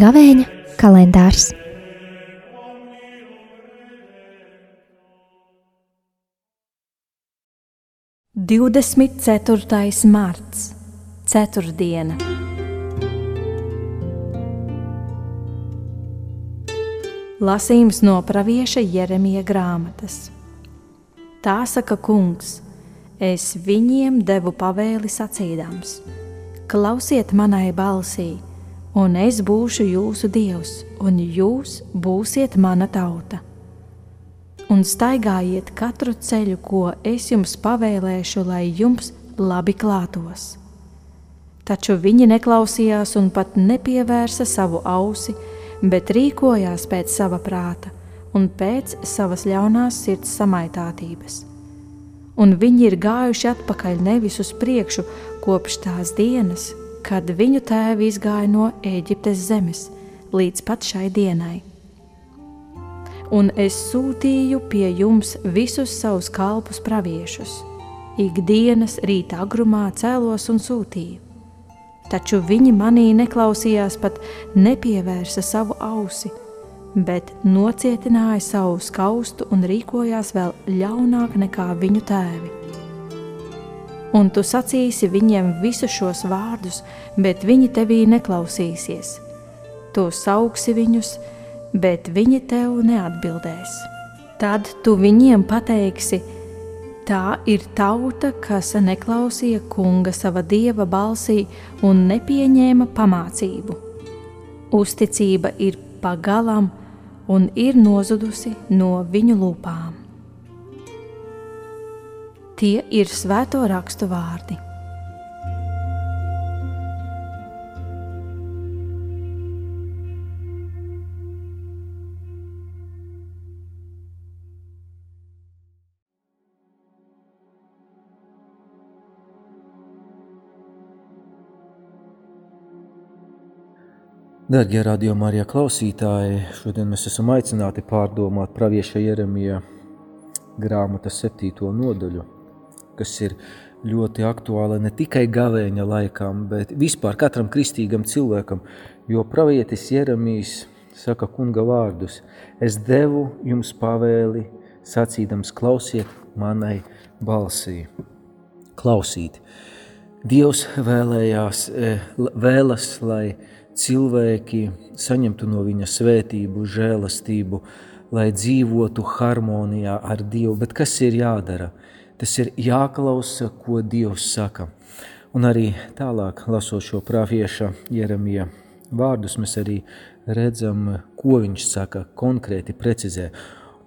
Gavēņa kalendārs. Divdesmit ceturtais marts, ceturtdiena. Lasījums no pravieša Jeremija grāmatas. Tā saka kungs, es viņiem devu pavēli sacīdams: Klausiet manai balsī, un es būšu jūsu dievs, un jūs būsiet mana tauta. Un staigājiet katru ceļu, ko es jums pavēlēšu, lai jums labi klātos. Taču viņi neklausījās un pat nepievērsa savu ausi bet rīkojās pēc sava prāta un pēc savas ļaunās sirds samaitātības. Un viņi ir gājuši atpakaļ nevis uz priekšu kopš tās dienas, kad viņu tēvi izgāja no Eģiptes zemes līdz pat šai dienai. Un es sūtīju pie jums visus savus kalpus praviešus. Ikdienas rīta agrumā cēlos un sūtīju taču viņi manī neklausījās, pat nepievērsa savu ausi, bet nocietināja savu skaustu un rīkojās vēl ļaunāk nekā viņu tēvi. Un tu sacīsi viņiem visus šos vārdus, bet viņi tevī neklausīsies. Tu sauksi viņus, bet viņi tev neatbildēs. Tad tu viņiem pateiksi, Tā ir tauta, kas neklausīja kunga sava dieva balsī un nepieņēma pamācību. Uzticība ir pagalām un ir nozudusi no viņu lūpām. Tie ir svēto rakstu vārdi. Darbie radījumā, arī klausītāji, šodien mēs esam aicināti pārdomāt pravieša Jeremija grāmatas septīto nodaļu, kas ir ļoti aktuāla ne tikai gavēņa laikam, bet vispār katram kristīgam cilvēkam, jo pravietis Jeremijs saka kunga vārdus: Es devu jums pavēli, sacīdams, klausiet manai balsī. Klausīt. Dievs vēlējās, eh, vēlas, lai cilvēki saņemtu no viņa svētību, žēlastību, lai dzīvotu harmonijā ar Dievu. Bet kas ir jādara? Tas ir jāklausa, ko Dievs saka. Un arī tālāk, lasot šo pravieša Jeremija vārdus, mēs arī redzam, ko viņš saka, konkrēti precizē.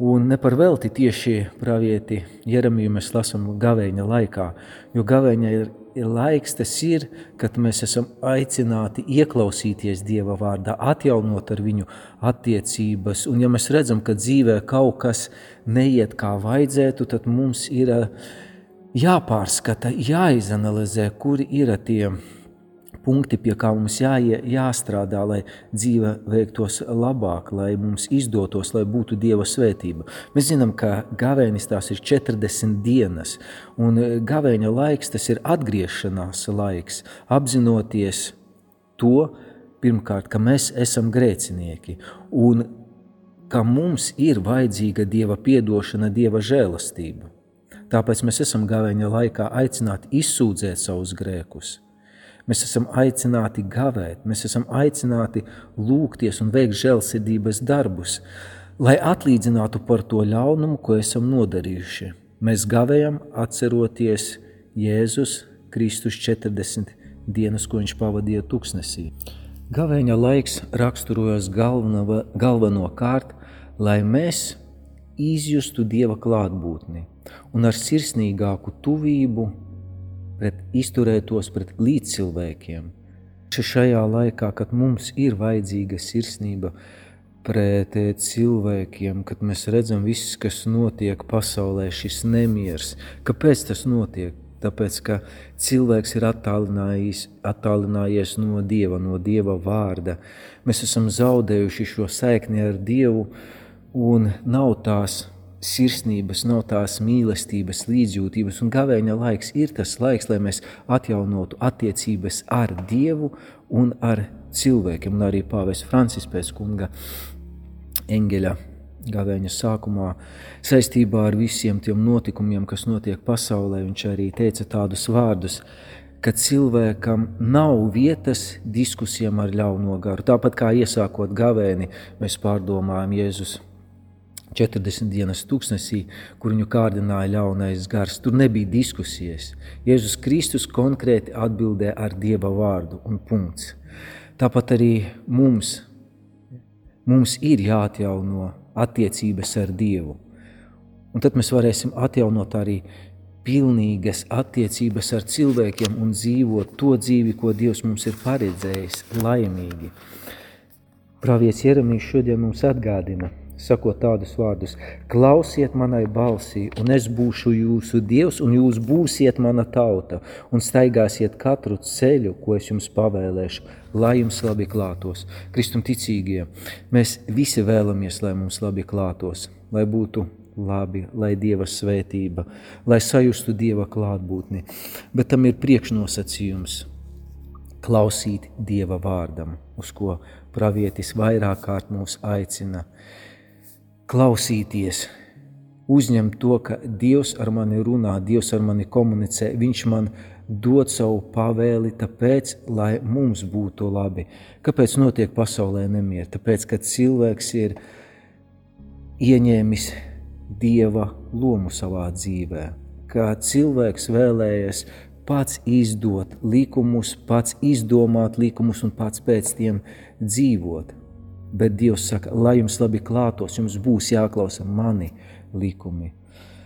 Un ne par velti tieši pravieti Jeremiju mēs lasām gavēņa laikā, jo gavēņa ir laiks tas ir, kad mēs esam aicināti ieklausīties Dieva vārdā, atjaunot ar viņu attiecības. Un ja mēs redzam, ka dzīvē kaut kas neiet kā vajadzētu, tad mums ir jāpārskata, jāizanalizē, kuri ir tie punkti, pie kā mums jāie, jāstrādā, lai dzīve veiktos labāk, lai mums izdotos, lai būtu Dieva svētība. Mēs zinām, ka gavēnis tās ir 40 dienas, un gavēņa laiks tas ir atgriešanās laiks, apzinoties to, pirmkārt, ka mēs esam grēcinieki, un ka mums ir vajadzīga Dieva piedošana, Dieva žēlastība. Tāpēc mēs esam gavēņa laikā aicināti izsūdzēt savus grēkus, Mēs esam aicināti gavēt, mēs esam aicināti lūgties un veikt žēlsirdības darbus, lai atlīdzinātu par to ļaunumu, ko esam nodarījuši. Mēs gavējam atceroties Jēzus Kristus 40 dienas, ko viņš pavadīja tuksnesī. Gavēņa laiks raksturojas galveno, galveno kārt, lai mēs izjustu Dieva klātbūtni un ar sirsnīgāku tuvību izturētos pret līdzcilvēkiem. Šajā laikā, kad mums ir vajadzīga sirsnība pret eh, cilvēkiem, kad mēs redzam viss, kas notiek pasaulē, šis nemieris, kāpēc tas notiek? Tāpēc, ka cilvēks ir attālinājies no Dieva, no Dieva vārda. Mēs esam zaudējuši šo saikni ar Dievu, un nav tās sirsnības, nav tās mīlestības, līdzjūtības, un gavēņa laiks ir tas laiks, lai mēs atjaunotu attiecības ar Dievu un ar cilvēkiem, un arī pāvis Francis pēc kunga eņģeļa gavēņa sākumā saistībā ar visiem tiem notikumiem, kas notiek pasaulē, viņš arī teica tādus vārdus, ka cilvēkam nav vietas diskusijām ar ļauno garu. Tāpat kā iesākot gavēni, mēs pārdomājam Jēzus 40 dienas tūkstnesī, kur viņu kārdināja ļaunais gars. Tur nebija diskusijas. Jēzus Kristus konkrēti atbildēja ar Dieva vārdu un punkts. Tāpat arī mums, mums ir jāatjauno attiecības ar Dievu. Un tad mēs varēsim atjaunot arī pilnīgas attiecības ar cilvēkiem un dzīvot to dzīvi, ko Dievs mums ir paredzējis, laimīgi. Pravietis Jeremijs šodien mums atgādina – sakot tādus vārdus: Klausiet manai balsī, un es būšu jūsu dievs, un jūs būsiet mana tauta, un staigāsiet katru ceļu, ko es jums pavēlēšu, lai jums labi klātos. Kristum ticīgie, mēs visi vēlamies, lai mums labi klātos, lai būtu labi, lai Dieva svētība, lai sajustu Dieva klātbūtni, bet tam ir priekšnosacījums klausīt Dieva vārdam, uz ko pravietis vairāk kārt mūs aicina klausīties, uzņemt to, ka Dievs ar mani runā, Dievs ar mani komunicē, Viņš man dod savu pavēli, tāpēc, lai mums būtu labi. Kāpēc notiek pasaulē nemieri? Tāpēc, ka cilvēks ir ieņēmis Dieva lomu savā dzīvē, ka cilvēks vēlējies pats izdot likumus, pats izdomāt likumus un pats pēc tiem dzīvot bet Dievs saka, lai jums labi klātos, jums būs jāklausa mani likumi.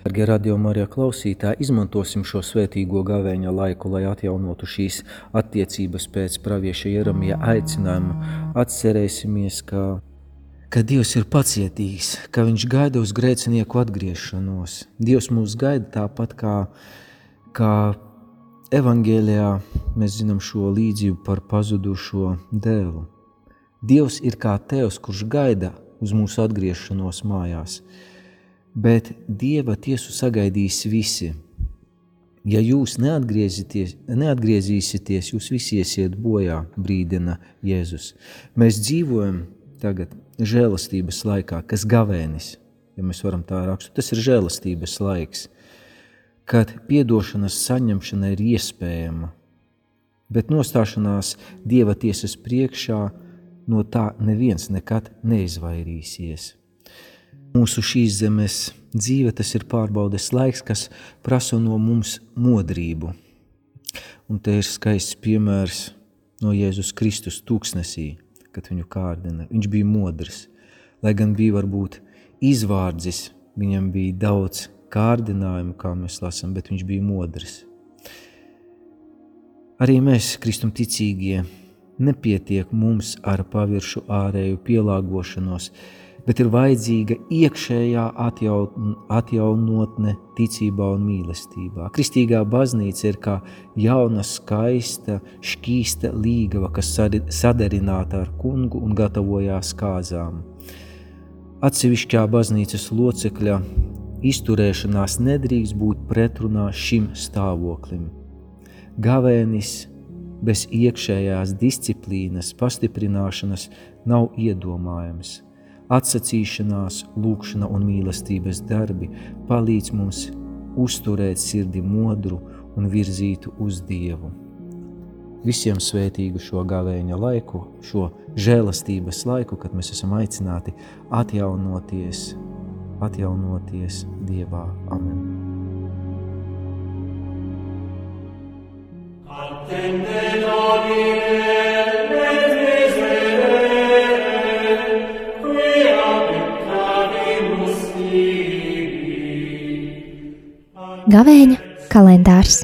Dargie arī klausītāji, izmantosim šo svētīgo gavēņa laiku, lai atjaunotu šīs attiecības pēc pravieša Jeremija aicinājuma. Atcerēsimies, ka, ka Dievs ir pacietīgs, ka Viņš gaida uz grēcinieku atgriešanos. Dievs mūs gaida tāpat kā, kā evangēlijā mēs zinām šo līdzību par pazudušo dēlu. Dievs ir kā tevs, kurš gaida uz mūsu atgriešanos mājās, bet Dieva tiesu sagaidīs visi. Ja jūs neatgriezīsieties, jūs visi iesiet bojā, brīdina Jēzus. Mēs dzīvojam tagad žēlastības laikā, kas gavēnis, ja mēs varam tā rakstīt. Tas ir žēlastības laiks, kad piedošanas saņemšana ir iespējama, bet nostāšanās Dieva tiesas priekšā – no tā neviens nekad neizvairīsies. Mūsu šīs zemes dzīve tas ir pārbaudes laiks, kas prasa no mums modrību. Un te ir skaists piemērs no Jēzus Kristus tūkstnesī, kad viņu kārdina. Viņš bija modrs, lai gan bija varbūt izvārdzis, viņam bija daudz kārdinājumu, kā mēs lasām, bet viņš bija modrs. Arī mēs, kristum ticīgie, Nepietiek mums ar paviršu ārēju pielāgošanos, bet ir vajadzīga iekšējā atjaunotne ticībā un mīlestībā. Kristīgā baznīca ir kā jauna, skaista, šķīsta līgava, kas sadarināta ar kungu un gatavojās kāzām. Atsevišķā baznīcas locekļa izturēšanās nedrīkst būt pretrunā šim stāvoklim. Gavēnis bez iekšējās disciplīnas pastiprināšanas nav iedomājams. Atsacīšanās, lūkšana un mīlestības darbi palīdz mums uzturēt sirdi modru un virzītu uz Dievu. Visiem svētīgu šo gavēņa laiku, šo žēlastības laiku, kad mēs esam aicināti atjaunoties, atjaunoties Dievā. Amen! Gavēņa kalendārs